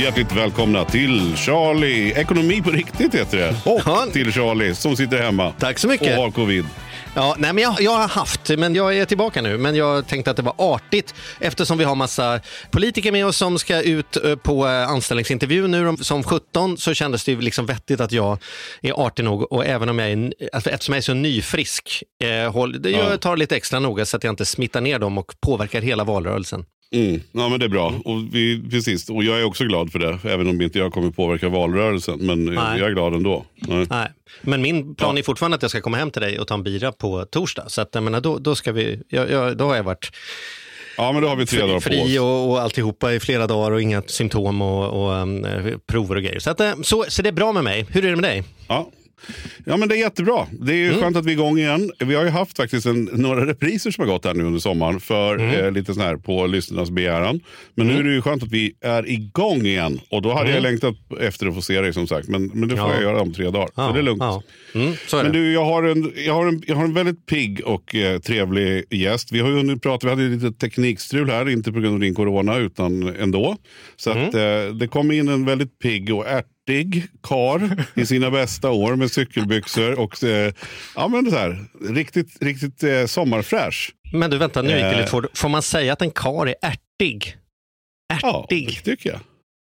Hjärtligt välkomna till Charlie. Ekonomi på riktigt heter det. Och Ja. till Charlie som sitter hemma. Tack så mycket. Och har covid. Ja, nej, men jag, jag har haft, men jag är tillbaka nu. Men jag tänkte att det var artigt eftersom vi har massa politiker med oss som ska ut eh, på eh, anställningsintervju nu som 17 så kändes det liksom vettigt att jag är artig nog och även om jag är, alltså, eftersom jag är så nyfrisk, eh, håll, jag tar lite extra noga så att jag inte smittar ner dem och påverkar hela valrörelsen. Mm. Ja, men det är bra. Och, vi, precis. och jag är också glad för det. Även om inte jag kommer påverka valrörelsen. Men Nej. jag är glad ändå. Nej. Nej. Men min plan Ja. är fortfarande att jag ska komma hem till dig och ta en bira på torsdag. Så att, jag menar, då, då, ska vi, jag, jag, då har jag varit Ja, men då har vi tre dagar på oss. fri och, och alltihopa i flera dagar och inga symptom och, och um, prover och grejer. Så, att, eh, så, så det är bra med mig. Hur är det med dig? Ja. Ja, men det är jättebra. Det är ju Mm. skönt att vi är igång igen. Vi har ju haft faktiskt en, några repriser som har gått här nu under sommaren för Mm. eh, lite sån här på lyssnarnas begäran. Men nu är det ju skönt att vi är igång igen. Och då hade jag längtat efter att få se dig som sagt. Men, men det får Mm. Ja. jag göra om tre dagar. så det är lugnt. Ja. Mm, är Men du, jag har, en, jag, har en, jag har en väldigt pigg och eh, trevlig gäst. Vi har ju hunnit prata, vi hade lite teknikstrul här, inte på grund av din corona utan ändå. Så att, Mm. eh, det kom in en väldigt pigg och ärtig kar i sina bästa år med cykelbyxor och eh, ja, men så här, riktigt, riktigt eh, sommarfräsch. Men du, vänta, nu gick det Eh. lite fort. Får man säga att en kar är ärtig? Ja, det Ärtig? tycker jag.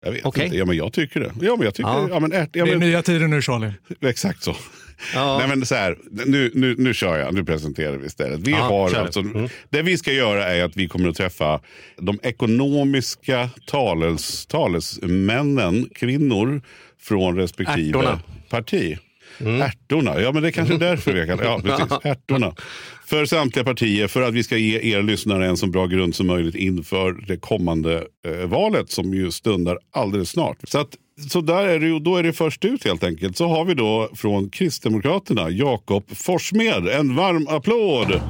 Jag vet Okej. inte. Ja, men jag tycker det. Ja, men jag tycker Ja. ja. men ärt, ja, Det är men, nya tider nu Charlie. Exakt så. Ja. Nej, men så här, nu, nu, nu kör jag, nu presenterar vi istället. Vi Ja, har alltså, Mm. Det vi ska göra är att vi kommer att träffa de ekonomiska tales, talesmännen, kvinnor från respektive Ärtorna. parti. Mm. Ärtorna, ja men det är kanske är därför vi kan, ja precis, ärtorna. För samtliga partier, för att vi ska ge er lyssnare en så bra grund som möjligt inför det kommande eh, valet som ju stundar alldeles snart. Så att så där är det, då är det först ut helt enkelt. Så har vi då från Kristdemokraterna Jakob Forssmed. En varm applåd!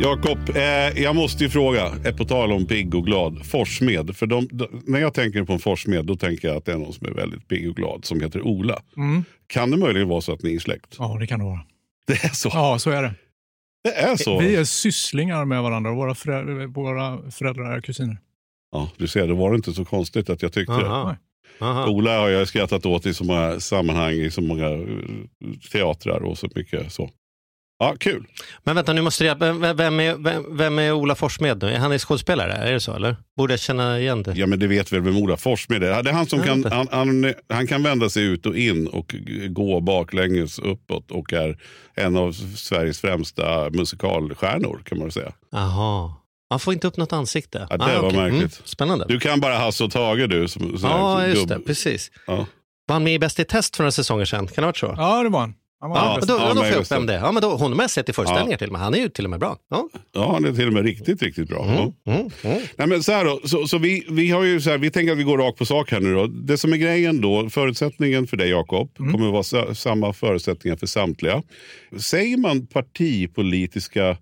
Jakob, eh, jag måste ju fråga, eh, på tal om pigg och glad, Forssmed. För de, de, när jag tänker på en Forssmed då tänker jag att det är någon som är väldigt pigg och glad som heter Ola. Kan det möjligen vara så att ni är släkt? Ja, det kan det vara. Det är så? Ja, så är det. Det är så? Vi är sysslingar med varandra. Våra föräldrar, våra föräldrar är kusiner. Ja, du ser, det var inte så konstigt att jag tyckte det. Aha. Aha. Ola har jag skrattat åt i så många sammanhang, i så många eh, teatrar och så mycket så. Ja, kul. Men vänta, nu måste jag... Vem, vem, är, vem, vem är Ola Forssmed nu? Är han skådespelare? Är det så eller? Borde jag känna igen det? Ja, men det vet väl vem Ola Forssmed är. Det är han som Jag kan, han, han, han kan vända sig ut och in och gå baklänges uppåt och är en av Sveriges främsta musikalstjärnor kan man säga. Jaha. Han får inte upp något ansikte. Ja, det var okej. märkligt. spännande. Du kan bara Hasse och Tage du. Som, ja, just gubb. det. Precis. Ja. Var han med i Bäst i test för några säsonger sedan? Kan det ha varit så? Ja, det var han. Ja, då, Ja, då men får jag upp just det. vem det är. Ja, men då, honom har jag sett i föreställningar till och med. Han är ju till och med bra. Ja. ja, han är till och med riktigt, riktigt bra. Ja. Mm, mm. Nej, men så här då, så, så vi, vi, har ju så här, vi tänker att vi går rakt på sak här nu. Då. Det som är grejen då, förutsättningen för dig Jakob, kommer att vara sa, samma förutsättningar för samtliga. Säger man partipolitiska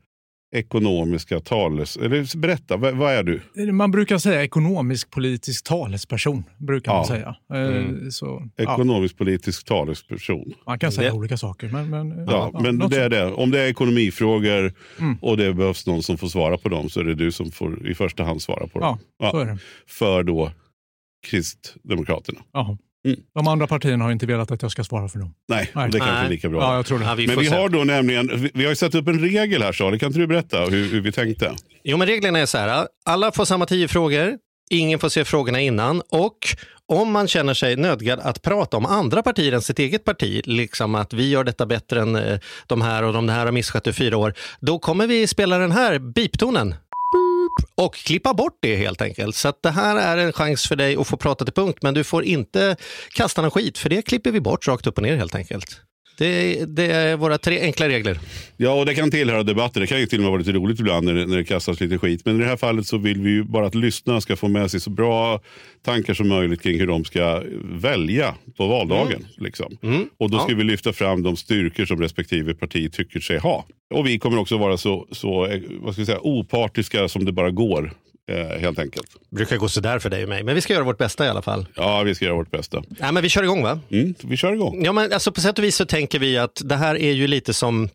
ekonomiska tales... Eller berätta, vad, vad är du? Man brukar säga ekonomisk politisk talesperson. brukar Ja. man säga. Eh, Mm. Så, ja, Ekonomisk politisk talesperson. man kan säga Det- olika saker. Men, men, Ja, men något det är det. Om det är ekonomifrågor Mm. och det behövs någon som får svara på dem så är det du som får i första hand svara på dem. Ja, så är det. För då Kristdemokraterna. Jaha. Mm. De andra partierna har inte velat att jag ska svara för dem. Nej, Nej. det kanske är lika bra. Ja, jag tror det. Ja, vi Men vi se. har då nämligen, vi, vi har ju satt upp en regel här Charlie, kan inte du berätta hur, hur vi tänkte? Jo, men reglerna är så här. Alla får samma tio frågor. ingen får se frågorna innan och om man känner sig nödgad att prata om andra partier än sitt eget parti, liksom att vi gör detta bättre än eh, de här och de här har misskött i fyra år, då kommer vi spela den här biptonen och klippa bort det helt enkelt. Så att det här är en chans för dig att få prata till punkt, men du får inte kasta någon skit, för det klipper vi bort rakt upp och ner helt enkelt. Det, det är våra tre enkla regler. Ja, och det kan tillhöra debatter. Det kan ju till och med vara lite roligt ibland när det, när det kastas lite skit. Men i det här fallet så vill vi ju bara att lyssnarna ska få med sig så bra tankar som möjligt kring hur de ska välja på valdagen. Liksom. Och då ska Ja. vi lyfta fram de styrkor som respektive parti tycker sig ha. Och vi kommer också vara så, så eh, vad ska vi säga, opartiska som det bara går. Eh, helt enkelt. brukar gå sådär för dig och mig, men vi ska göra vårt bästa i alla fall. Ja, vi ska göra vårt bästa. Nej, men vi kör igång va? Mm, vi kör igång. Ja, men alltså på sätt och vis så tänker vi att det här är ju lite som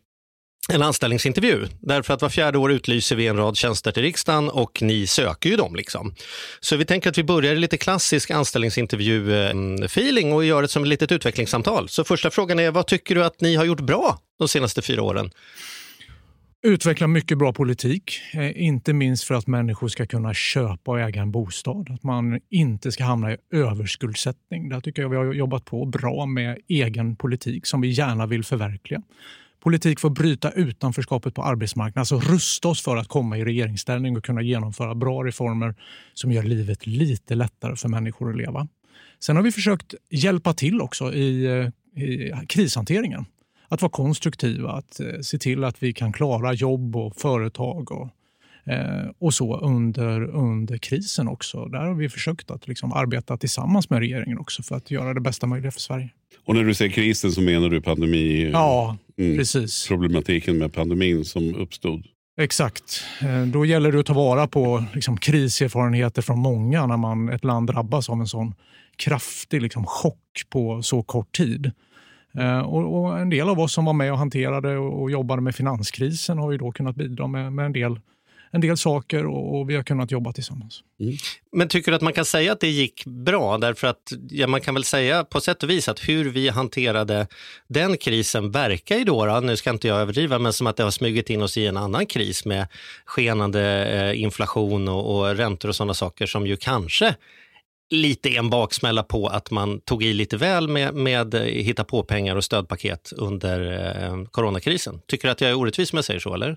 en anställningsintervju. Därför att var fjärde år utlyser vi en rad tjänster till riksdagen och ni söker ju dem. Liksom. Så vi tänker att vi börjar i lite klassisk anställningsintervju-feeling och gör det som ett litet utvecklingssamtal. Så första frågan är, vad tycker du att ni har gjort bra de senaste fyra åren? Utveckla mycket bra politik, eh, inte minst för att människor ska kunna köpa och äga en bostad. Att man inte ska hamna i överskuldsättning. Där tycker jag vi har jobbat på bra med egen politik som vi gärna vill förverkliga. Politik för att bryta utanförskapet på arbetsmarknaden, alltså rusta oss för att komma i regeringsställning och kunna genomföra bra reformer som gör livet lite lättare för människor att leva. Sen har vi försökt hjälpa till också i, eh, i krishanteringen att vara konstruktiva, att eh, se till att vi kan klara jobb och företag och, eh, och så under, under krisen också. Där har vi försökt att liksom arbeta tillsammans med regeringen också för att göra det bästa möjliga för Sverige. Och när du säger krisen så menar du pandemi, Ja, Mm. precis. problematiken med pandemin som uppstod. Exakt. Eh, Då gäller det att ta vara på liksom, kriserfarenheter från många när man, ett land drabbas av en sån kraftig liksom, chock på så kort tid. Eh, och, och En del av oss som var med och hanterade och, och jobbade med finanskrisen har ju då kunnat bidra med, med en, del, en del saker och, och vi har kunnat jobba tillsammans. Mm. Men tycker du att man kan säga att det gick bra? Därför att ja, man kan väl säga på sätt och vis att hur vi hanterade den krisen verkar ju då, då, nu ska inte jag överdriva, men som att det har smugit in oss i en annan kris med skenande eh, inflation och, och räntor och sådana saker som ju kanske lite en baksmälla på att man tog i lite väl med, med eh, hitta på pengar och stödpaket under eh, coronakrisen. Tycker du att jag är orättvis om jag säger så, eller?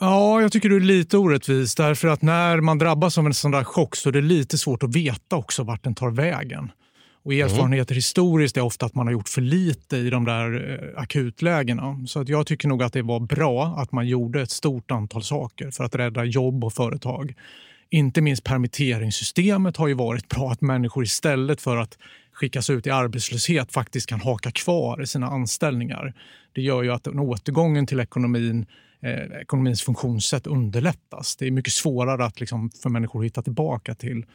Ja, jag tycker du är lite orättvis därför att när man drabbas av en sån där chock så är det lite svårt att veta också vart den tar vägen. Och erfarenheter historiskt är ofta att man har gjort för lite i de där eh, akutlägena. Så att jag tycker nog att det var bra att man gjorde ett stort antal saker för att rädda jobb och företag. Inte minst permitteringssystemet har ju varit bra. Att människor istället för att skickas ut i arbetslöshet faktiskt kan haka kvar i sina anställningar. Det gör ju att återgången till ekonomin eh, ekonomins funktionssätt underlättas. Det är mycket svårare att, liksom, för människor att hitta tillbaka till,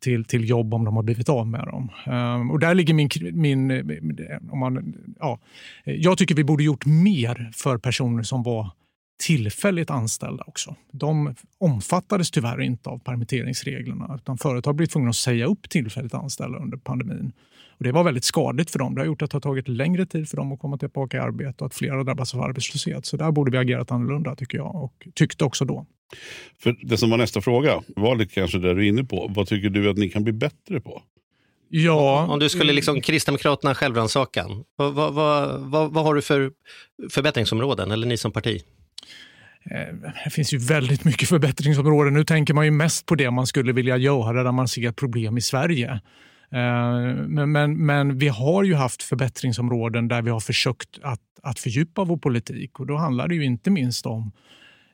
till, till jobb om de har blivit av med dem. Um, och där ligger min... min eh, om man, ja, eh, jag tycker vi borde gjort mer för personer som var tillfälligt anställda också. De omfattades tyvärr inte av permitteringsreglerna utan företag blev tvungna att säga upp tillfälligt anställda under pandemin. Och det var väldigt skadligt för dem. Det har gjort att det har tagit längre tid för dem att komma tillbaka i arbete och att fler har drabbats av arbetslöshet. Så där borde vi agerat annorlunda tycker jag och tyckte också då. För det som var nästa fråga var det kanske där du är inne på. Vad tycker du att ni kan bli bättre på? Ja, Om du skulle liksom Kristdemokraterna självrannsakan, vad, vad, vad, vad, vad har du för förbättringsområden, eller ni som parti? Eh, det finns ju väldigt mycket förbättringsområden. Nu tänker man ju mest på det man skulle vilja göra där man ser problem i Sverige. Eh, men, men, men vi har ju haft förbättringsområden där vi har försökt att, att fördjupa vår politik. Och Då handlar det ju inte minst om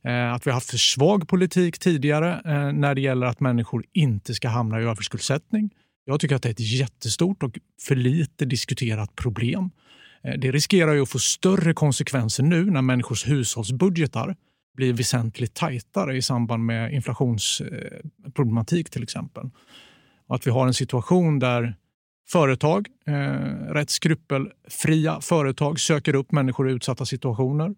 eh, att vi har haft för svag politik tidigare när det gäller att människor inte ska hamna i överskuldsättning. Jag tycker att det är ett jättestort och för lite diskuterat problem. Eh, det riskerar ju att få större konsekvenser nu när människors hushållsbudgetar blir väsentligt tajtare i samband med inflationsproblematik till exempel. Och att vi har en situation där företag, eh, rätt skrupelfria företag söker upp människor i utsatta situationer,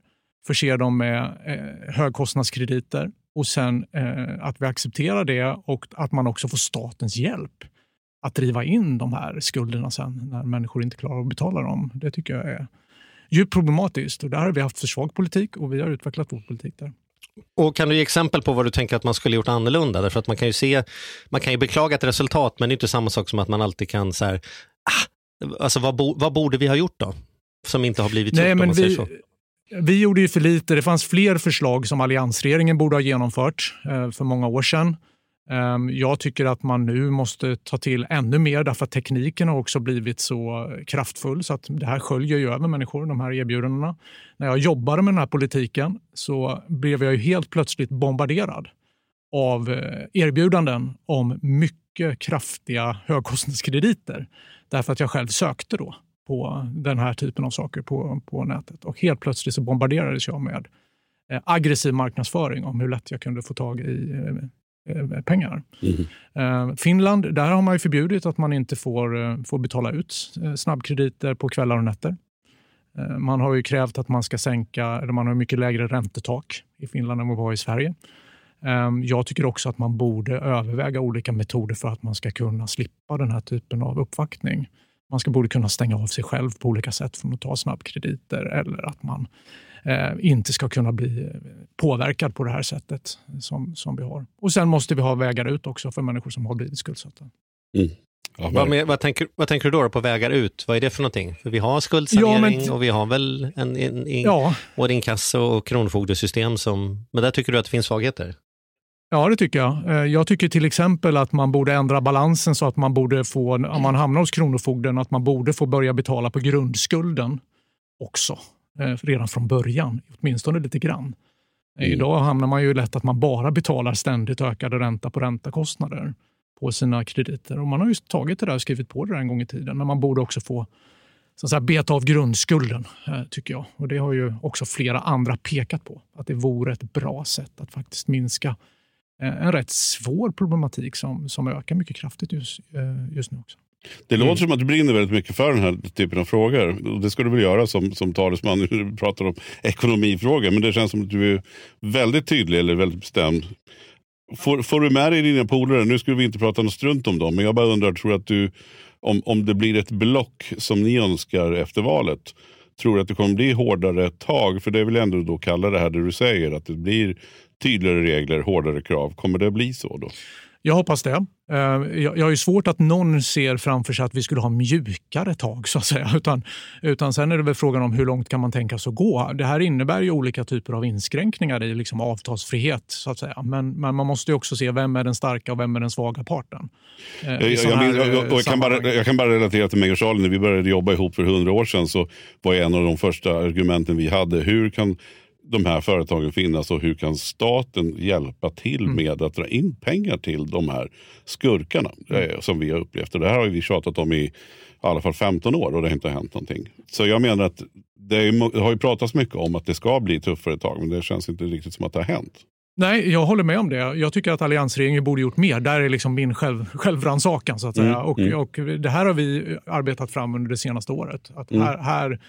förser dem med eh, högkostnadskrediter och sen eh, att vi accepterar det och att man också får statens hjälp att driva in de här skulderna sen när människor inte klarar att betala dem. Det tycker jag är djupt problematiskt och där har vi haft för svag politik och vi har utvecklat vår politik där. Och Kan du ge exempel på vad du tänker att man skulle gjort annorlunda? Därför att man kan ju se, man kan ju beklaga ett resultat, men det är inte samma sak som att man alltid kan så här, ah, alltså vad, bo, vad borde vi ha gjort då? Som inte har blivit Nej, gjort om men man säger vi, så. vi gjorde ju för lite. Det fanns fler förslag som alliansregeringen borde ha genomfört eh, för många år sedan. Ehm, jag tycker att man nu måste ta till ännu mer därför att tekniken har också blivit så kraftfull så att det här sköljer ju över människor, de här erbjudandena. När jag jobbade med den här politiken så blev jag ju helt plötsligt bombarderad av eh, erbjudanden om mycket kraftiga högkostnadskrediter därför att jag själv sökte då på den här typen av saker på, på nätet. Och helt plötsligt så bombarderades jag med eh, aggressiv marknadsföring om hur lätt jag kunde få tag i eh, pengar. Eh, Finland, där har man ju förbjudit att man inte får, eh, får betala ut eh, snabbkrediter på kvällar och nätter. Eh, Man har ju krävt att man ska sänka, eller man har mycket lägre räntetak i Finland än vad vi har i Sverige. Eh, Jag tycker också att man borde överväga olika metoder för att man ska kunna slippa den här typen av uppvaktning. Man ska borde kunna stänga av sig själv på olika sätt från att ta snabbkrediter eller att man eh, inte ska kunna bli eh, påverkad på det här sättet som, som vi har. Och Sen måste vi ha vägar ut också för människor som har blivit skuldsatta. Ja, Vad, med, vad, tänker, vad tänker du då, på vägar ut? Vad är det för någonting? För vi har skuldsanering Ja, men- och vi har väl en, en, en, Ja, både inkasso och kronofogdesystem som... Men där tycker du att det finns svagheter? Ja, det tycker jag. Eh, Jag tycker till exempel att man borde ändra balansen så att man borde få, om man hamnar hos Kronofogden, att man borde få börja betala på grundskulden också. Eh, Redan från början, åtminstone lite grann. Eh, Idag hamnar man ju lätt att man bara betalar ständigt ökade ränta på räntakostnader på sina krediter. Och man har ju tagit det där och skrivit på det där en gång i tiden, men man borde också få så att säga, beta av grundskulden, eh, tycker jag. Och Det har ju också flera andra pekat på, att det vore ett bra sätt att faktiskt minska eh, en rätt svår problematik som, som ökar mycket kraftigt just, just nu också. Det låter som att du brinner väldigt mycket för den här typen av frågor. Det ska du väl göra som, som talesman när du pratar om ekonomifrågor. Men det känns som att du är väldigt tydlig eller väldigt bestämd. Får, får du med dig dina polare, nu skulle vi inte prata något strunt om dem, men jag bara undrar, tror att du, om, om det blir ett block som ni önskar efter valet, tror du att det kommer bli hårdare tag? För det är väl ändå då kalla det här det du säger, att det blir tydligare regler, hårdare krav. Kommer det bli så då? Jag hoppas det. Eh, Jag jag har ju svårt att någon ser framför sig att vi skulle ha mjukare tag så att säga. Utan, utan sen är det väl frågan om hur långt kan man tänka sig att gå. Det här innebär ju olika typer av inskränkningar i liksom avtalsfrihet så att säga. Men, men man måste ju också se vem är den starka och vem är den svaga parten. eh, Jag, jag, och jag, kan bara, jag kan bara relatera till mig och Charlie. När vi började jobba ihop för hundra år sedan så var en av de första argumenten vi hade, hur kan de här företagen finnas och hur kan staten hjälpa till Mm. med att dra in pengar till de här skurkarna Mm. eh, som vi har upplevt. Och det här har vi tjatat om i, i alla fall 15 år och det har inte hänt någonting. Så jag menar att det, är, det har ju pratats mycket om att det ska bli tuffare tag men det känns inte riktigt som att det har hänt. Nej, jag håller med om det. Jag tycker att alliansregeringen borde gjort mer. Där är liksom min själv, självrannsakan. Så att säga. Mm, Och, mm. och det här har vi arbetat fram under det senaste året. Att Mm. här, här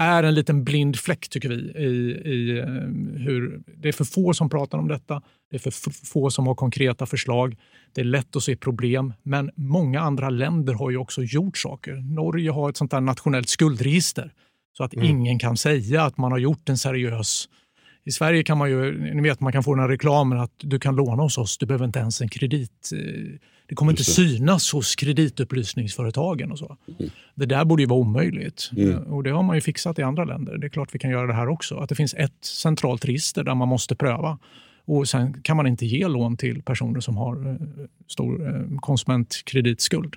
är en liten blind fläck, tycker vi. I, i eh, hur, det är för få som pratar om detta. Det är för få som har konkreta förslag. Det är lätt att se problem, men många andra länder har ju också gjort saker. Norge har ett sånt där nationellt skuldregister så att ingen kan säga att man har gjort en seriös i Sverige kan man ju, ni vet man kan få den här reklamen att du kan låna hos oss, du behöver inte ens en kredit. Det kommer inte Just det. synas hos kreditupplysningsföretagen och så. Det där borde ju vara omöjligt Mm. Och det har man ju fixat i andra länder. Det är klart vi kan göra det här också. Att det finns ett centralt register där man måste pröva och sen kan man inte ge lån till personer som har eh, stor eh, konsumentkreditskuld.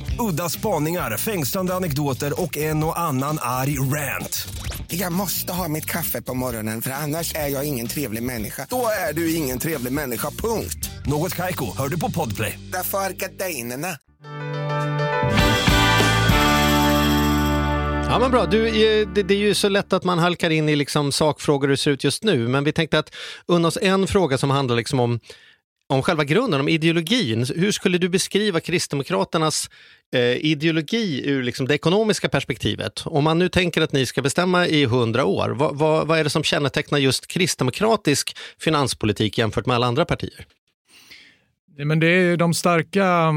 Udda spaningar, fängslande anekdoter och en och annan arg rant. Jag måste ha mitt kaffe på morgonen för annars är jag ingen trevlig människa. Då är du ingen trevlig människa, punkt. Något Kaiko, hör du på Podplay. Därför är gardinerna. Ja, men bra. Du, eh, det, det är ju så lätt att man halkar in i liksom sakfrågor hur det ser ut just nu, men vi tänkte att unna oss en fråga som handlar liksom om, om själva grunden, om ideologin. Hur skulle du beskriva Kristdemokraternas eh, ideologi ur liksom det ekonomiska perspektivet? Om man nu tänker att ni ska bestämma i hundra år, vad, vad, vad är det som kännetecknar just kristdemokratisk finanspolitik jämfört med alla andra partier? Men det är de starka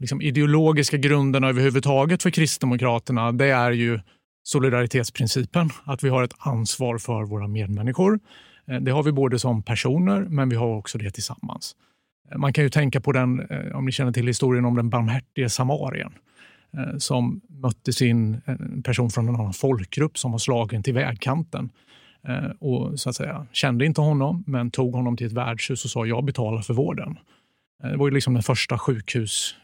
liksom, ideologiska grunderna överhuvudtaget för Kristdemokraterna. Det är ju solidaritetsprincipen, att vi har ett ansvar för våra medmänniskor. Eh, Det har vi både som personer, men vi har också det tillsammans. Eh, Man kan ju tänka på den, eh, om ni känner till historien om den barmhärtige samarien som mötte sin person från en annan folkgrupp som var slagen till vägkanten. Och så att säga, kände inte honom, men tog honom till ett värdshus och sa jag betalar för vården. Det var ju liksom den första sjukhus,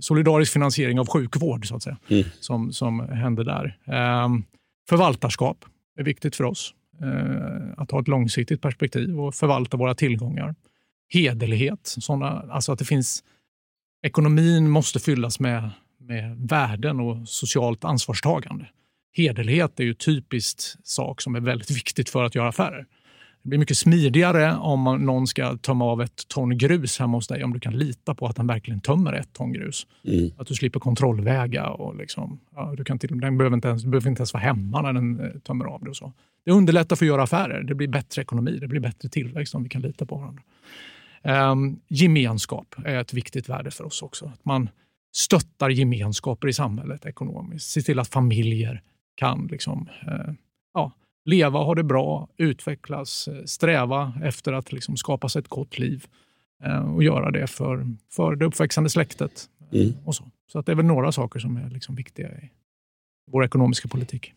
solidarisk finansiering av sjukvård så att säga, som, som hände där. Eh, förvaltarskap är viktigt för oss. Eh, att ha ett långsiktigt perspektiv och förvalta våra tillgångar. Hederlighet, såna, alltså att det finns ekonomin måste fyllas med, med värden och socialt ansvarstagande. Hederlighet är ju typiskt sak som är väldigt viktigt för att göra affärer. Det blir mycket smidigare om någon ska tömma av ett ton grus hemma hos dig om du kan lita på att den verkligen tömmer ett ton grus. Att du slipper kontrollväga. Och liksom, ja, du, kan till, den behöver inte ens, behöver inte ens vara hemma när den eh, tömmer av det. Och så. Det underlättar för att göra affärer. Det blir bättre ekonomi, det blir bättre tillväxt om vi kan lita på varandra. Um, gemenskap är ett viktigt värde för oss också. Att man stöttar gemenskaper i samhället ekonomiskt. Se till att familjer kan liksom, eh, ja, leva, ha det bra, utvecklas, sträva efter att liksom skapa sig ett gott liv eh, och göra det för, för det uppväxande släktet. eh, Och så så att det är väl några saker som är liksom viktiga i vår ekonomiska politik.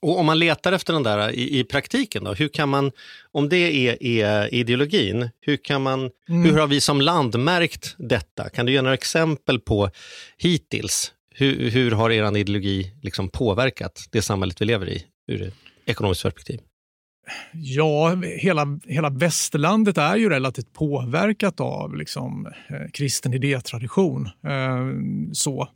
Och om man letar efter den där i, i praktiken, då, hur kan man, om det är, är ideologin, hur, kan man, hur har vi som land märkt detta? Kan du ge några exempel på hittills? Hur, hur har er ideologi liksom påverkat det samhället vi lever i ur ett ekonomiskt perspektiv? Ja, hela, hela västerlandet är ju relativt påverkat av liksom, eh, kristen idétradition. Eh, så.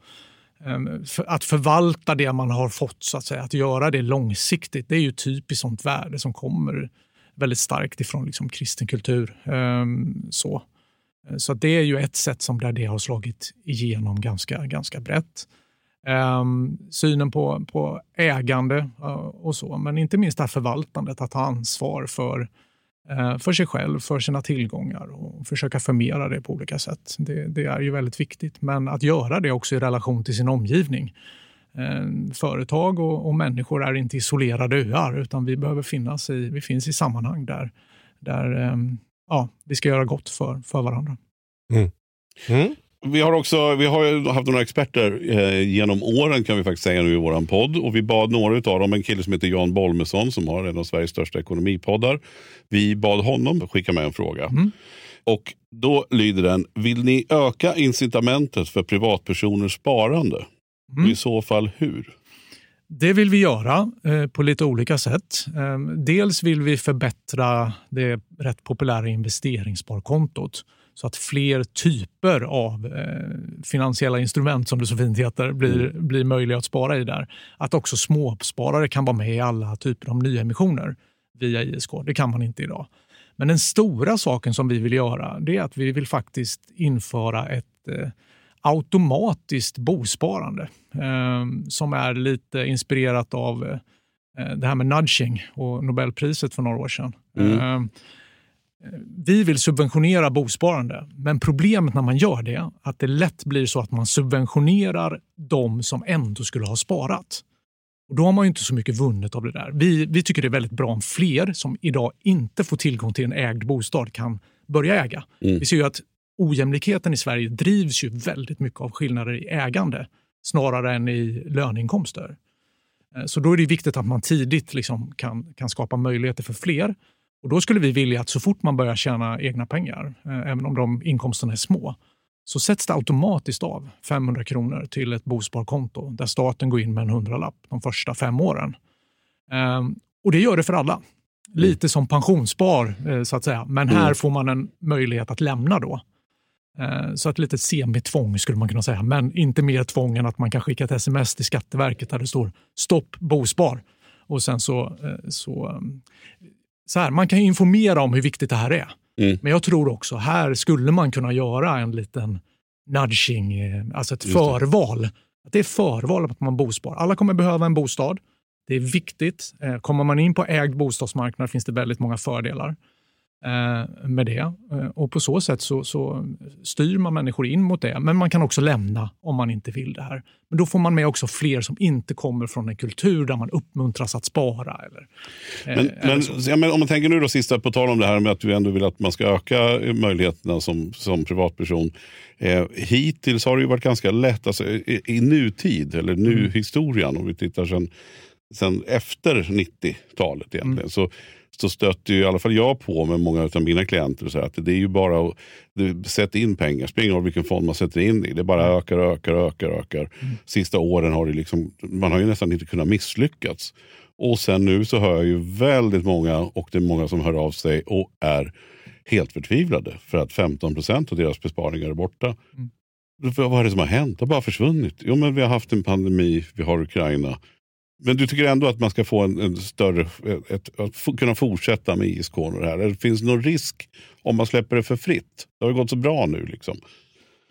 Eh, att förvalta det man har fått, så att säga, att göra det långsiktigt, det är ju typiskt sånt värde som kommer väldigt starkt ifrån liksom, kristen kultur. Eh, så så det är ju ett sätt som där det har slagit igenom ganska, ganska brett. Um, synen på, på ägande uh, och så, men inte minst det här förvaltandet, att ta ansvar för, uh, för sig själv, för sina tillgångar och försöka förmera det på olika sätt. Det, det är ju väldigt viktigt, men att göra det också i relation till sin omgivning. Uh, företag och, och människor är inte isolerade öar, utan vi behöver finnas i, vi finns i sammanhang där, där um, ja, vi ska göra gott för, för varandra. Mm. Mm. Vi har också vi har haft några experter eh, genom åren kan vi faktiskt säga nu i vår podd. Och vi bad några av dem, en kille som heter Jan Bolmesson som har en av Sveriges största ekonomipoddar. Vi bad honom skicka med en fråga. Och då lyder den, vill ni öka incitamentet för privatpersoners sparande? Och I så fall hur? Det vill vi göra eh, på lite olika sätt. Eh, dels vill vi förbättra det rätt populära investeringssparkontot så att fler typer av eh, finansiella instrument, som det så fint heter, blir, Mm. blir möjliga att spara i där. Att också småsparare kan vara med i alla typer av nyemissioner via ISK. Det kan man inte idag. Men den stora saken som vi vill göra det är att vi vill faktiskt införa ett eh, automatiskt bosparande eh, som är lite inspirerat av eh, det här med nudging och Nobelpriset för några år sedan. Mm. Vi vill subventionera bosparande, men problemet när man gör det är att det lätt blir så att man subventionerar de som ändå skulle ha sparat. Och Då har man ju inte så mycket vunnet av det där. Vi, vi tycker det är väldigt bra om fler som idag inte får tillgång till en ägd bostad kan börja äga. Mm. Vi ser ju att ojämlikheten i Sverige drivs ju väldigt mycket av skillnader i ägande snarare än i löneinkomster. Eh, Så då är det viktigt att man tidigt liksom kan, kan skapa möjligheter för fler. Och Då skulle vi vilja att så fort man börjar tjäna egna pengar, eh, även om de inkomsterna är små, så sätts det automatiskt av 500 kronor till ett bosparkonto där staten går in med en hundralapp de första fem åren. Ehm, och det gör det för alla. Lite som pensionsspar eh, så att säga. Men här Mm. får man en möjlighet att lämna då. Eh, Så ett litet semitvång skulle man kunna säga, men inte mer tvång än att man kan skicka ett sms till Skatteverket där det står stopp bospar. Och sen så, eh, så, um, så här, man kan ju informera om hur viktigt det här är. Mm. Men jag tror också, här skulle man kunna göra en liten nudging, eh, alltså ett Just det. förval. Att det är förval att man bospar. Alla kommer behöva en bostad. Det är viktigt. Eh, Kommer man in på ägd bostadsmarknad finns det väldigt många fördelar med det. Eh, Och på så sätt så, så styr man människor in mot det. Men man kan också lämna om man inte vill det här. Men då får man med också fler som inte kommer från en kultur där man uppmuntras att spara. Eller, eh, Men, eller men, ja, men om man tänker nu då sista, på tal om det här med att du ändå vill att man ska öka möjligheterna som, som privatperson. Eh, hittills har det ju varit ganska lätt, alltså, i, i nutid, eller nu-historien, om vi tittar sen, sen efter 90-talet egentligen, så, så stötte ju i alla fall jag på med många av mina klienter så här, att det är ju bara att du, sätta in pengar, spelar ingen roll vilken fond man sätter in i, det bara ökar och ökar och ökar. Ökar. Sista åren har det liksom, man har ju nästan inte kunnat misslyckats. Och sen nu så hör jag ju väldigt många, och det är många som hör av sig och är helt förtvivlade för att 15 procent av deras besparingar är borta. Vad vad är det som har hänt? Det har bara försvunnit. Jo, men vi har haft en pandemi, vi har Ukraina. Men du tycker ändå att man ska få en, en större, ett, ett, att kunna fortsätta med ISK och det här? Eller finns det någon risk om man släpper det för fritt? Det har ju gått så bra nu. liksom.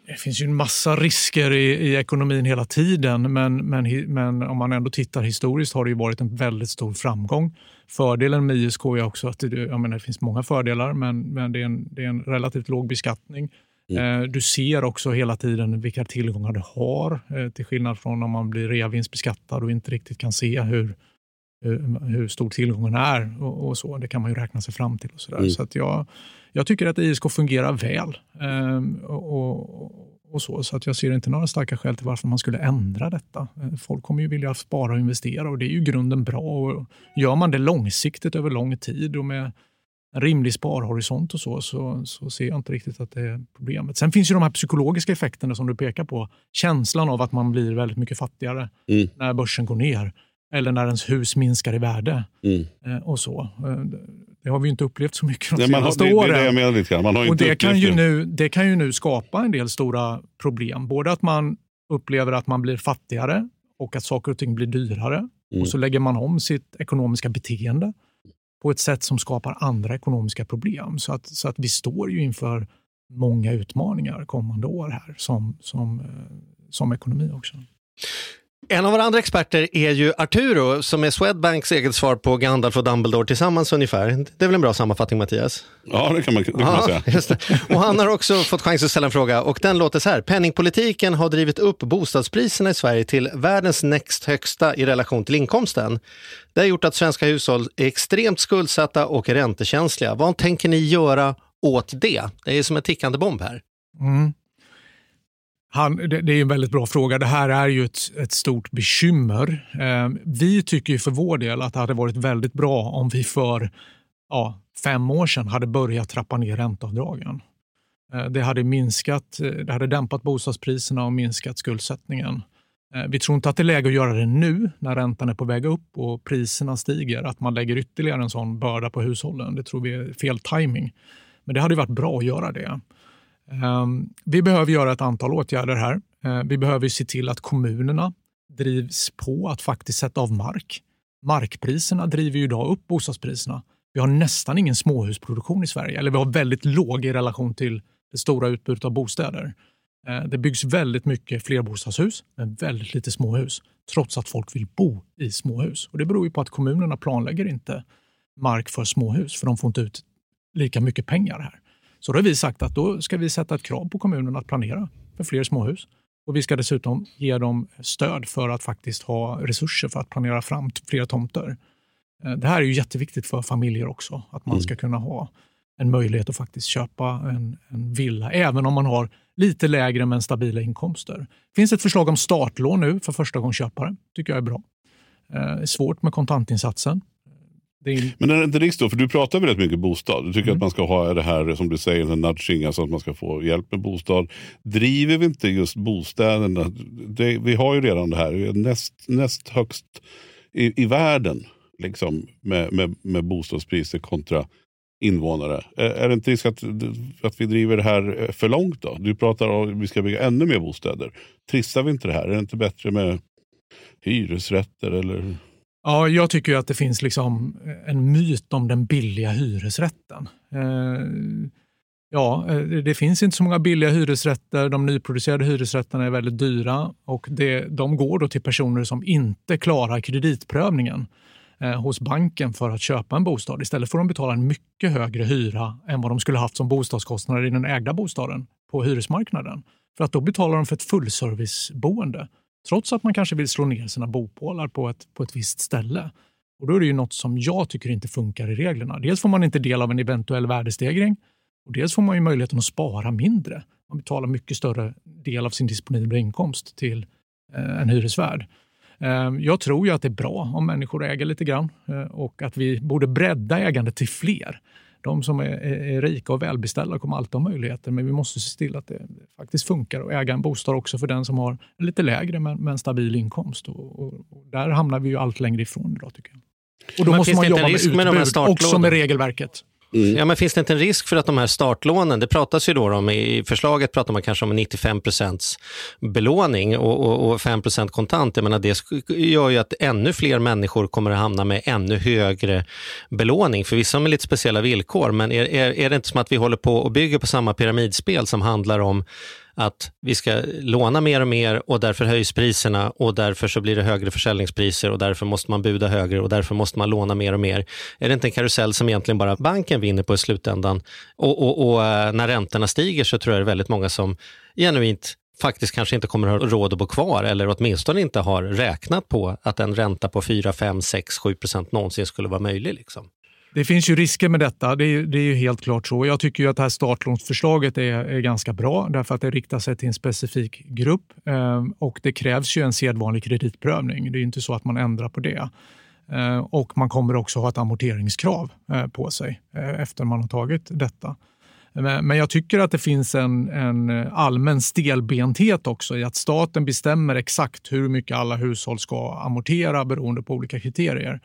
Det finns ju en massa risker i, i ekonomin hela tiden, men, men, men om man ändå tittar historiskt har det ju varit en väldigt stor framgång. Fördelen med ISK är också att det, jag menar, det finns många fördelar, men, men det, är en, det är en relativt låg beskattning. Eh, Du ser också hela tiden vilka tillgångar du har, eh, till skillnad från om man blir reavinstbeskattad och inte riktigt kan se hur, hur, stor tillgången är. Och, och så. Det kan man ju räkna sig fram till. och så. Mm. Så att jag, jag tycker att ISK fungerar väl. Ehm, och, och, så, så att jag ser inte några starka skäl till varför man skulle ändra detta. Eh, Folk kommer ju vilja spara och investera och det är ju grunden bra. Och gör man det långsiktigt över lång tid och med rimlig sparhorisont och så, så, så ser jag inte riktigt att det är problemet. Sen finns ju de här psykologiska effekterna som du pekar på. Känslan av att man blir väldigt mycket fattigare Mm. när börsen går ner eller när ens hus minskar i värde. Mm. Eh, och så. Eh, det- har vi inte upplevt så mycket de Nej, man har, senaste det, åren. det jag menar lite grann. Man har ju Och inte det kan, upplevt ju det. nu, det kan ju nu skapa en del stora problem. Både att man upplever att man blir fattigare och att saker och ting blir dyrare. Mm. Och så lägger man om sitt ekonomiska beteende på ett sätt som skapar andra ekonomiska problem. Så att, så att vi står ju inför många utmaningar kommande år här som, som, eh, som ekonomi också. En av våra andra experter är ju Arturo som är Swedbanks eget svar på Gandalf och Dumbledore tillsammans ungefär. Det är väl en bra sammanfattning Mattias? Ja, det kan man, det kan man Ja, säga. just det. Och han har också fått chans att ställa en fråga och den låter så här. Penningpolitiken har drivit upp bostadspriserna i Sverige till världens näst högsta i relation till inkomsten. Det har gjort att svenska hushåll är extremt skuldsatta och räntekänsliga. Vad tänker ni göra åt det? Det är som en tickande bomb här. Mm. Han, det, det är en väldigt bra fråga. Det här är ju ett, ett stort bekymmer. Eh, vi tycker ju för vår del att det hade varit väldigt bra om vi för ja, fem år sedan hade börjat trappa ner ränteavdragen. Eh, det hade minskat, eh, det hade dämpat bostadspriserna och minskat skuldsättningen. Eh, vi tror inte att det är läge att göra det nu när räntan är på väg upp och priserna stiger, att man lägger ytterligare en sån börda på hushållen. Det tror vi är fel timing. Men det hade varit bra att göra det. Ehm, vi behöver göra ett antal åtgärder här. Ehm, vi behöver se till att kommunerna drivs på att faktiskt sätta av mark. Markpriserna driver ju idag upp bostadspriserna. Vi har nästan ingen småhusproduktion i Sverige, eller vi har väldigt låg i relation till det stora utbudet av bostäder. Ehm, det byggs väldigt mycket flerbostadshus, men väldigt lite småhus, trots att folk vill bo i småhus. Och Det beror ju på att kommunerna planlägger inte mark för småhus, för de får inte ut lika mycket pengar här. Så då har vi sagt att då ska vi sätta ett krav på kommunerna att planera för fler småhus. Och vi ska dessutom ge dem stöd för att faktiskt ha resurser för att planera fram fler tomter. Eh, Det här är ju jätteviktigt för familjer också, att man ska kunna ha en möjlighet att faktiskt köpa en, en villa, även om man har lite lägre men stabila inkomster. Det finns ett förslag om startlån nu för förstagångsköpare. tycker jag är bra. Eh, Det är svårt med kontantinsatsen. Men är det inte risk då? För du pratar väldigt mycket bostad. Du tycker Mm. att man ska ha det här som du säger, en nudging, alltså att man ska få hjälp med bostad. Driver vi inte just bostäderna? Det, vi har ju redan det här, Vi är näst, näst högst i, i världen liksom, med, med, med bostadspriser kontra invånare. Är, är det inte risk att, att vi driver det här för långt då? Du pratar om att vi ska bygga ännu mer bostäder. Trissar vi inte det här? Är det inte bättre med hyresrätter eller? Ja, jag tycker ju att det finns liksom eh, en myt om den billiga hyresrätten. Eh, ja, eh, det finns inte så många billiga hyresrätter. De nyproducerade hyresrätterna är väldigt dyra och det, de går då till personer som inte klarar kreditprövningen eh, hos banken för att köpa en bostad. Istället får de betala en mycket högre hyra än vad de skulle haft som bostadskostnader i den ägda bostaden på hyresmarknaden. För att då betalar de för ett fullserviceboende trots att man kanske vill slå ner sina bopålar på ett, på ett visst ställe. Och Då är det ju något som jag tycker inte funkar i reglerna. Dels får man inte del av en eventuell värdestegring och dels får man ju möjligheten att spara mindre. Man betalar mycket större del av sin disponibla inkomst till eh, en hyresvärd. Eh, jag tror ju att det är bra om människor äger lite grann eh, och att vi borde bredda ägandet till fler. De som är, är, rika och välbeställda kommer alltid ha möjligheter, men vi måste se till att det faktiskt funkar att äga en bostad också för den som har lite lägre men, men stabil inkomst. Och, och, och där hamnar vi ju allt längre ifrån idag tycker jag. Och då Men måste man jobba med risk med utbud också med regelverket. Mm. Ja, men finns det inte en risk för att de här startlånen, det pratas ju då om, i förslaget pratar man kanske om 95 belåning och, och, och 5 kontant. Jag menar, det gör ju att ännu fler människor kommer att hamna med ännu högre belåning, förvisso med lite speciella villkor. Men är, är, är det inte som att vi håller på och bygger på samma pyramidspel som handlar om att vi ska låna mer och mer och därför höjs priserna och därför så blir det högre försäljningspriser och därför måste man buda högre och därför måste man låna mer och mer. Är det inte en karusell som egentligen bara banken vinner på i slutändan? Och, och, och eh, när räntorna stiger så tror jag det är väldigt många som genuint faktiskt kanske inte kommer att ha råd att bo kvar eller åtminstone inte har räknat på att en ränta på 4, 5, 6, 7 procent någonsin skulle vara möjlig. Liksom. Det finns ju risker med detta, det är, det är ju helt klart så. Jag tycker ju att det här startlånsförslaget är, är ganska bra därför att det riktar sig till en specifik grupp eh, och det krävs ju en sedvanlig kreditprövning. Det är ju inte så att man ändrar på det. Eh, och man kommer också ha ett amorteringskrav eh, på sig eh, efter man har tagit detta. Men, men jag tycker att det finns en, en allmän stelbenthet också i att staten bestämmer exakt hur mycket alla hushåll ska amortera beroende på olika kriterier.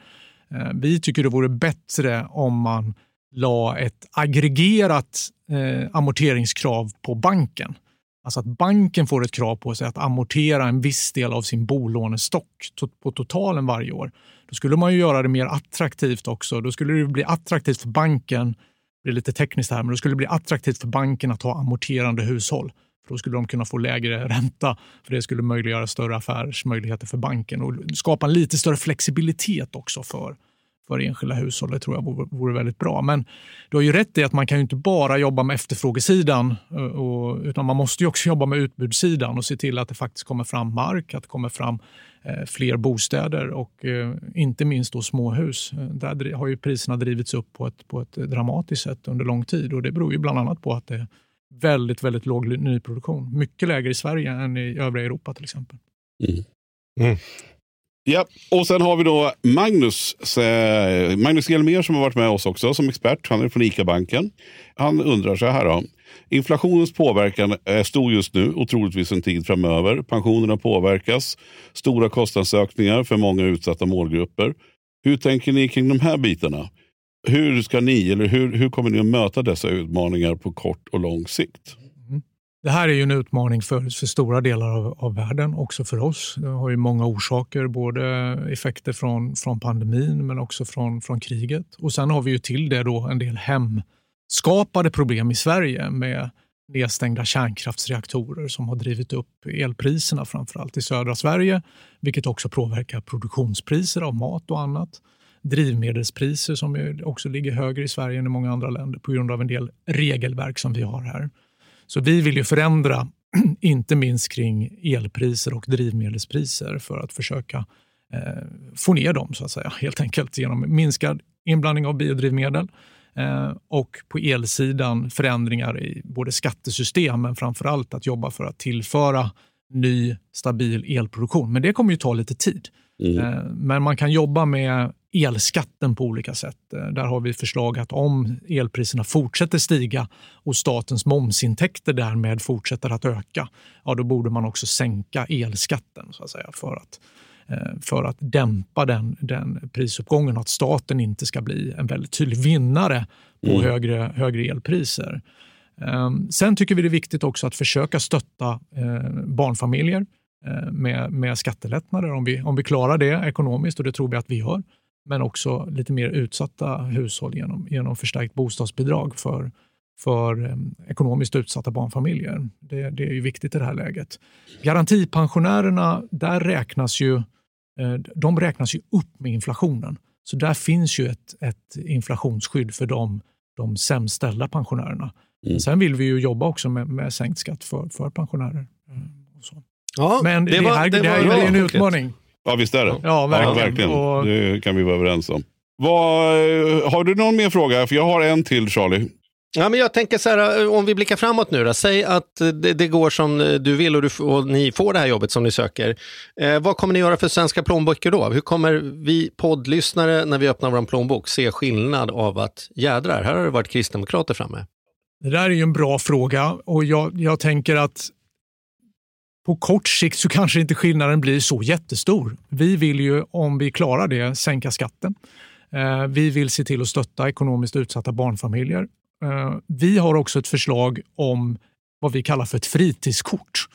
Eh, vi tycker det vore bättre om man la ett aggregerat eh, amorteringskrav på banken. Alltså att banken får ett krav på sig att amortera en viss del av sin bolånestock på totalen varje år. Då skulle man ju göra det mer attraktivt också. Då skulle det bli attraktivt för banken, det är lite tekniskt här, men då skulle det bli attraktivt för banken att ha amorterande hushåll. För då skulle de kunna få lägre ränta, för det skulle möjliggöra större affärsmöjligheter för banken och skapa en lite större flexibilitet också för, för enskilda hushåll. Det tror jag vore, vore väldigt bra. Men du har ju rätt i att man kan ju inte bara jobba med efterfrågesidan, eh, och, utan man måste ju också jobba med utbudssidan och se till att det faktiskt kommer fram mark, att det kommer fram eh, fler bostäder och eh, inte minst då småhus. Eh, där har ju priserna drivits upp på ett, på ett dramatiskt sätt under lång tid och det beror ju bland annat på att det väldigt, väldigt låg nyproduktion. Mycket lägre i Sverige än i övriga Europa till exempel. Ja, och sen har vi då Magnus, eh, Magnus Hjelmér som har varit med oss också som expert. Han är från ICA-banken. Han undrar så här då. Inflationens påverkan är stor just nu och troligtvis en tid framöver. Pensionerna påverkas. Stora kostnadsökningar för många utsatta målgrupper. Hur tänker ni kring de här bitarna? Hur ska ni, eller hur, hur kommer ni att möta dessa utmaningar på kort och lång sikt? Mm. Det här är ju en utmaning för, för stora delar av, av världen, också för oss. Det har ju många orsaker, både effekter från, från pandemin men också från, från kriget. Och Sen har vi ju till det då en del hemskapade problem i Sverige med nedstängda kärnkraftsreaktorer som har drivit upp elpriserna framförallt i södra Sverige, vilket också påverkar produktionspriser av mat och annat. Drivmedelspriser som också ligger högre i Sverige än i många andra länder på grund av en del regelverk som vi har här. Så vi vill ju förändra, inte minst kring elpriser och drivmedelspriser för att försöka eh, få ner dem så att säga, helt enkelt genom minskad inblandning av biodrivmedel eh, och på elsidan förändringar i både skattesystem men framför allt att jobba för att tillföra ny stabil elproduktion. Men det kommer ju ta lite tid. Mm. Eh, men man kan jobba med elskatten på olika sätt. Eh, där har vi förslag att om elpriserna fortsätter stiga och statens momsintäkter därmed fortsätter att öka, ja, då borde man också sänka elskatten så att säga, för att eh, för att dämpa den, den prisuppgången och att staten inte ska bli en väldigt tydlig vinnare på mm. högre, högre elpriser. Ehm, sen tycker vi det är viktigt också att försöka stötta barnfamiljer med, med skattelättnader om vi, om vi klarar det ekonomiskt och det tror vi att vi gör men också lite mer utsatta hushåll genom, genom förstärkt bostadsbidrag för, för eh, ekonomiskt utsatta barnfamiljer. Det, det, är ju viktigt i det här läget. Garantipensionärerna, där räknas ju, eh, de räknas ju upp med inflationen. Så där finns ju ett, ett inflationsskydd för de, de sämst ställda pensionärerna. Mm. Sen vill vi ju jobba också med, med sänkt skatt för, för pensionärer. Eh, ja, Men det, det, här, det, det, här, det är en utmaning. Ja, visst är det. Ja, verkligen. Ja, verkligen. Och... Det kan vi vara överens om. Vad, har du någon mer fråga? För jag har en till Charlie. Ja, men jag tänker så här, om vi blickar framåt nu då. Säg att det, det går som du vill och, du, och, ni får det här jobbet som ni söker. Eh, vad kommer ni göra för svenska plånböcker då? Hur kommer vi poddlyssnare när vi öppnar vår plånbok se skillnad av att jädrar, här har det varit kristdemokrater framme? Det där är ju en bra fråga och jag, jag tänker att på kort sikt så kanske inte skillnaden blir så jättestor. Vi vill ju, om vi klarar det, sänka skatten. Eh, vi vill se till att stötta ekonomiskt utsatta barnfamiljer. Eh, vi har också ett förslag om vad vi kallar för ett fritidskort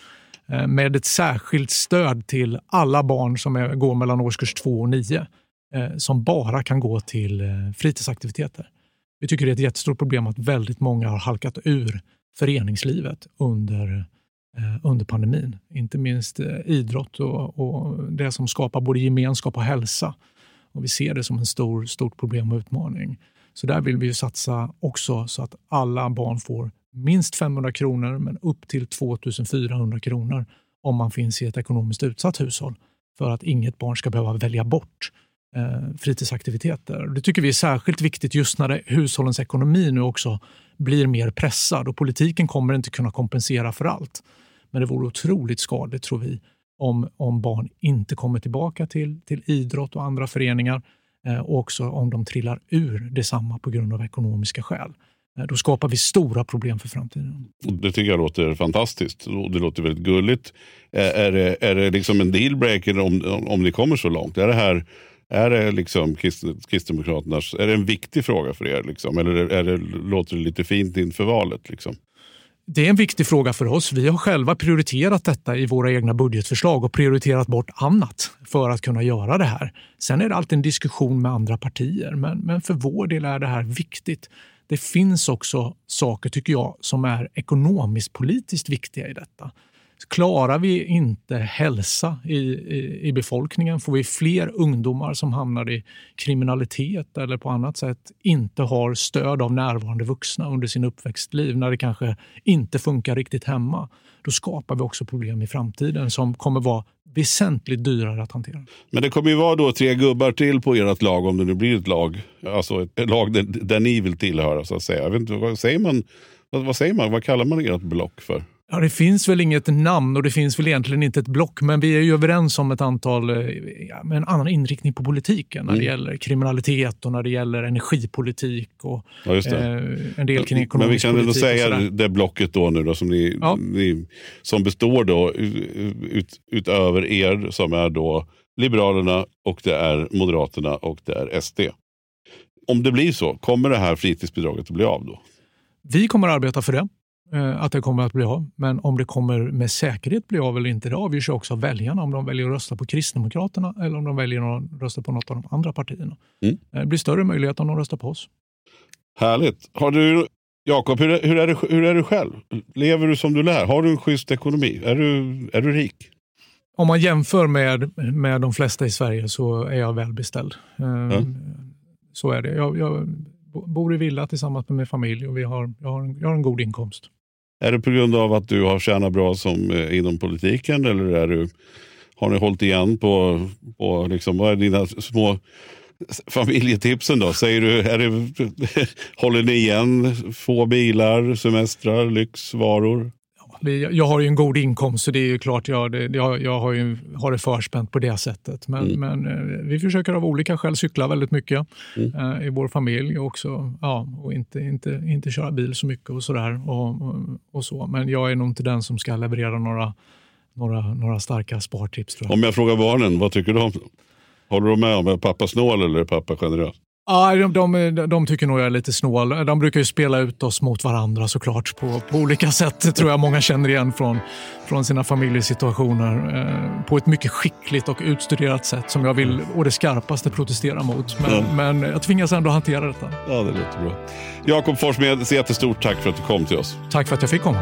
eh, med ett särskilt stöd till alla barn som är, går mellan årskurs 2 och 9 som bara kan gå till fritidsaktiviteter. Vi tycker det är ett jättestort problem att väldigt många har halkat ur föreningslivet under Eh, under pandemin. Inte minst eh, idrott och, och, det som skapar både gemenskap och hälsa. Och vi ser det som en stor, stort problem och utmaning. Så där vill vi satsa också så att alla barn får minst 500 kronor men upp till 2400 kronor om man finns i ett ekonomiskt utsatt hushåll för att inget barn ska behöva välja bort eh, fritidsaktiviteter. Det tycker vi är särskilt viktigt just när det, hushållens ekonomi nu också blir mer pressad och politiken kommer inte kunna kompensera för allt. Men det vore otroligt skadligt, tror vi, om, om barn inte kommer tillbaka till, till idrott och andra föreningar eh, och också om de trillar ur detsamma på grund av ekonomiska skäl. Eh, då skapar vi stora problem för framtiden. Det tycker jag låter fantastiskt. och Det låter väldigt gulligt. Eh, är det, är det liksom en dealbreaker om, om ni kommer så långt? Är det här är det liksom Kristdemokraternas, är det en viktig fråga för er? Liksom? Eller är det, låter det lite fint inför valet? Liksom? Det är en viktig fråga för oss. Vi har själva prioriterat detta i våra egna budgetförslag och prioriterat bort annat för att kunna göra det här. Sen är det alltid en diskussion med andra partier, men, men för vår del är det här viktigt. Det finns också saker, tycker jag, som är ekonomiskt politiskt viktiga i detta. Klarar vi inte hälsa i, i, i, befolkningen, får vi fler ungdomar som hamnar i kriminalitet eller på annat sätt inte har stöd av närvarande vuxna under sin uppväxtliv, när det kanske inte funkar riktigt hemma, då skapar vi också problem i framtiden som kommer vara väsentligt dyrare att hantera. Men det kommer ju vara då tre gubbar till på ert lag om det nu blir ett lag. Alltså ett lag där, där ni vill tillhöra så att säga. Jag vet inte, vad säger man? Vad, vad säger man? Vad kallar man ert block för? Ja, det finns väl inget namn och det finns väl egentligen inte ett block, men vi är ju överens om ett antal, eh, ja, med en annan inriktning på politiken när mm. det gäller kriminalitet och när det gäller energipolitik och ja, eh, en del kring ekonomisk politik. Men vi kan ändå säga det blocket då nu då, som, ni, ja. ni, som består då ut, utöver er som är då Liberalerna och det är Moderaterna och det är SD. Om det blir så, kommer det här fritidsbidraget att bli av då? Vi kommer att arbeta för det. Eh, att det kommer att bli av. Men om det kommer med säkerhet bli av eller inte, det avgörs också av väljarna. Om de väljer att rösta på Kristdemokraterna eller om de väljer att rösta på något av de andra partierna. Mm. Eh, Det blir större möjlighet om de röstar på oss. Härligt. Har du, Jakob, hur, är- hur, är du, hur är du själv? Lever du som du lär? Har du en schysst ekonomi? Är du, är du rik? Om man jämför med, med de flesta i Sverige så är jag välbeställd. Eh, Så är det. Jag, jag bor i villa tillsammans med min familj och vi har, jag, har en, jag har en god inkomst. Är det på grund av att du har tjänat bra som, eh, inom politiken eller är du, har ni hållit igen på, på liksom, vad är dina små familjetipsen då? Säger du, är det, håller ni igen få bilar, semestrar, lyxvaror? Jag har ju en god inkomst så det är ju klart jag, jag, jag har, ju, har det förspänt på det sättet. Men, men eh, vi försöker av olika skäl cykla väldigt mycket eh, i vår familj också. Ja, och inte, inte, inte köra bil så mycket och sådär. Och, och, så. Men jag är nog inte den som ska leverera några, några, några starka spartips. Jag. Om jag frågar barnen, vad tycker du om Håller de med om är pappa snål eller är pappa generös? Ja, de, de, de tycker nog jag är lite snål. De brukar ju spela ut oss mot varandra såklart på, på olika sätt. Det tror jag många känner igen från, från sina familjesituationer. Eh, på ett mycket skickligt och utstuderat sätt som jag vill å det skarpaste protestera mot. Men, Ja. men jag tvingas ändå hantera detta. Ja, det låter bra. Jakob Forssmed, så jättestort tack för att du kom till oss. Tack för att jag fick komma.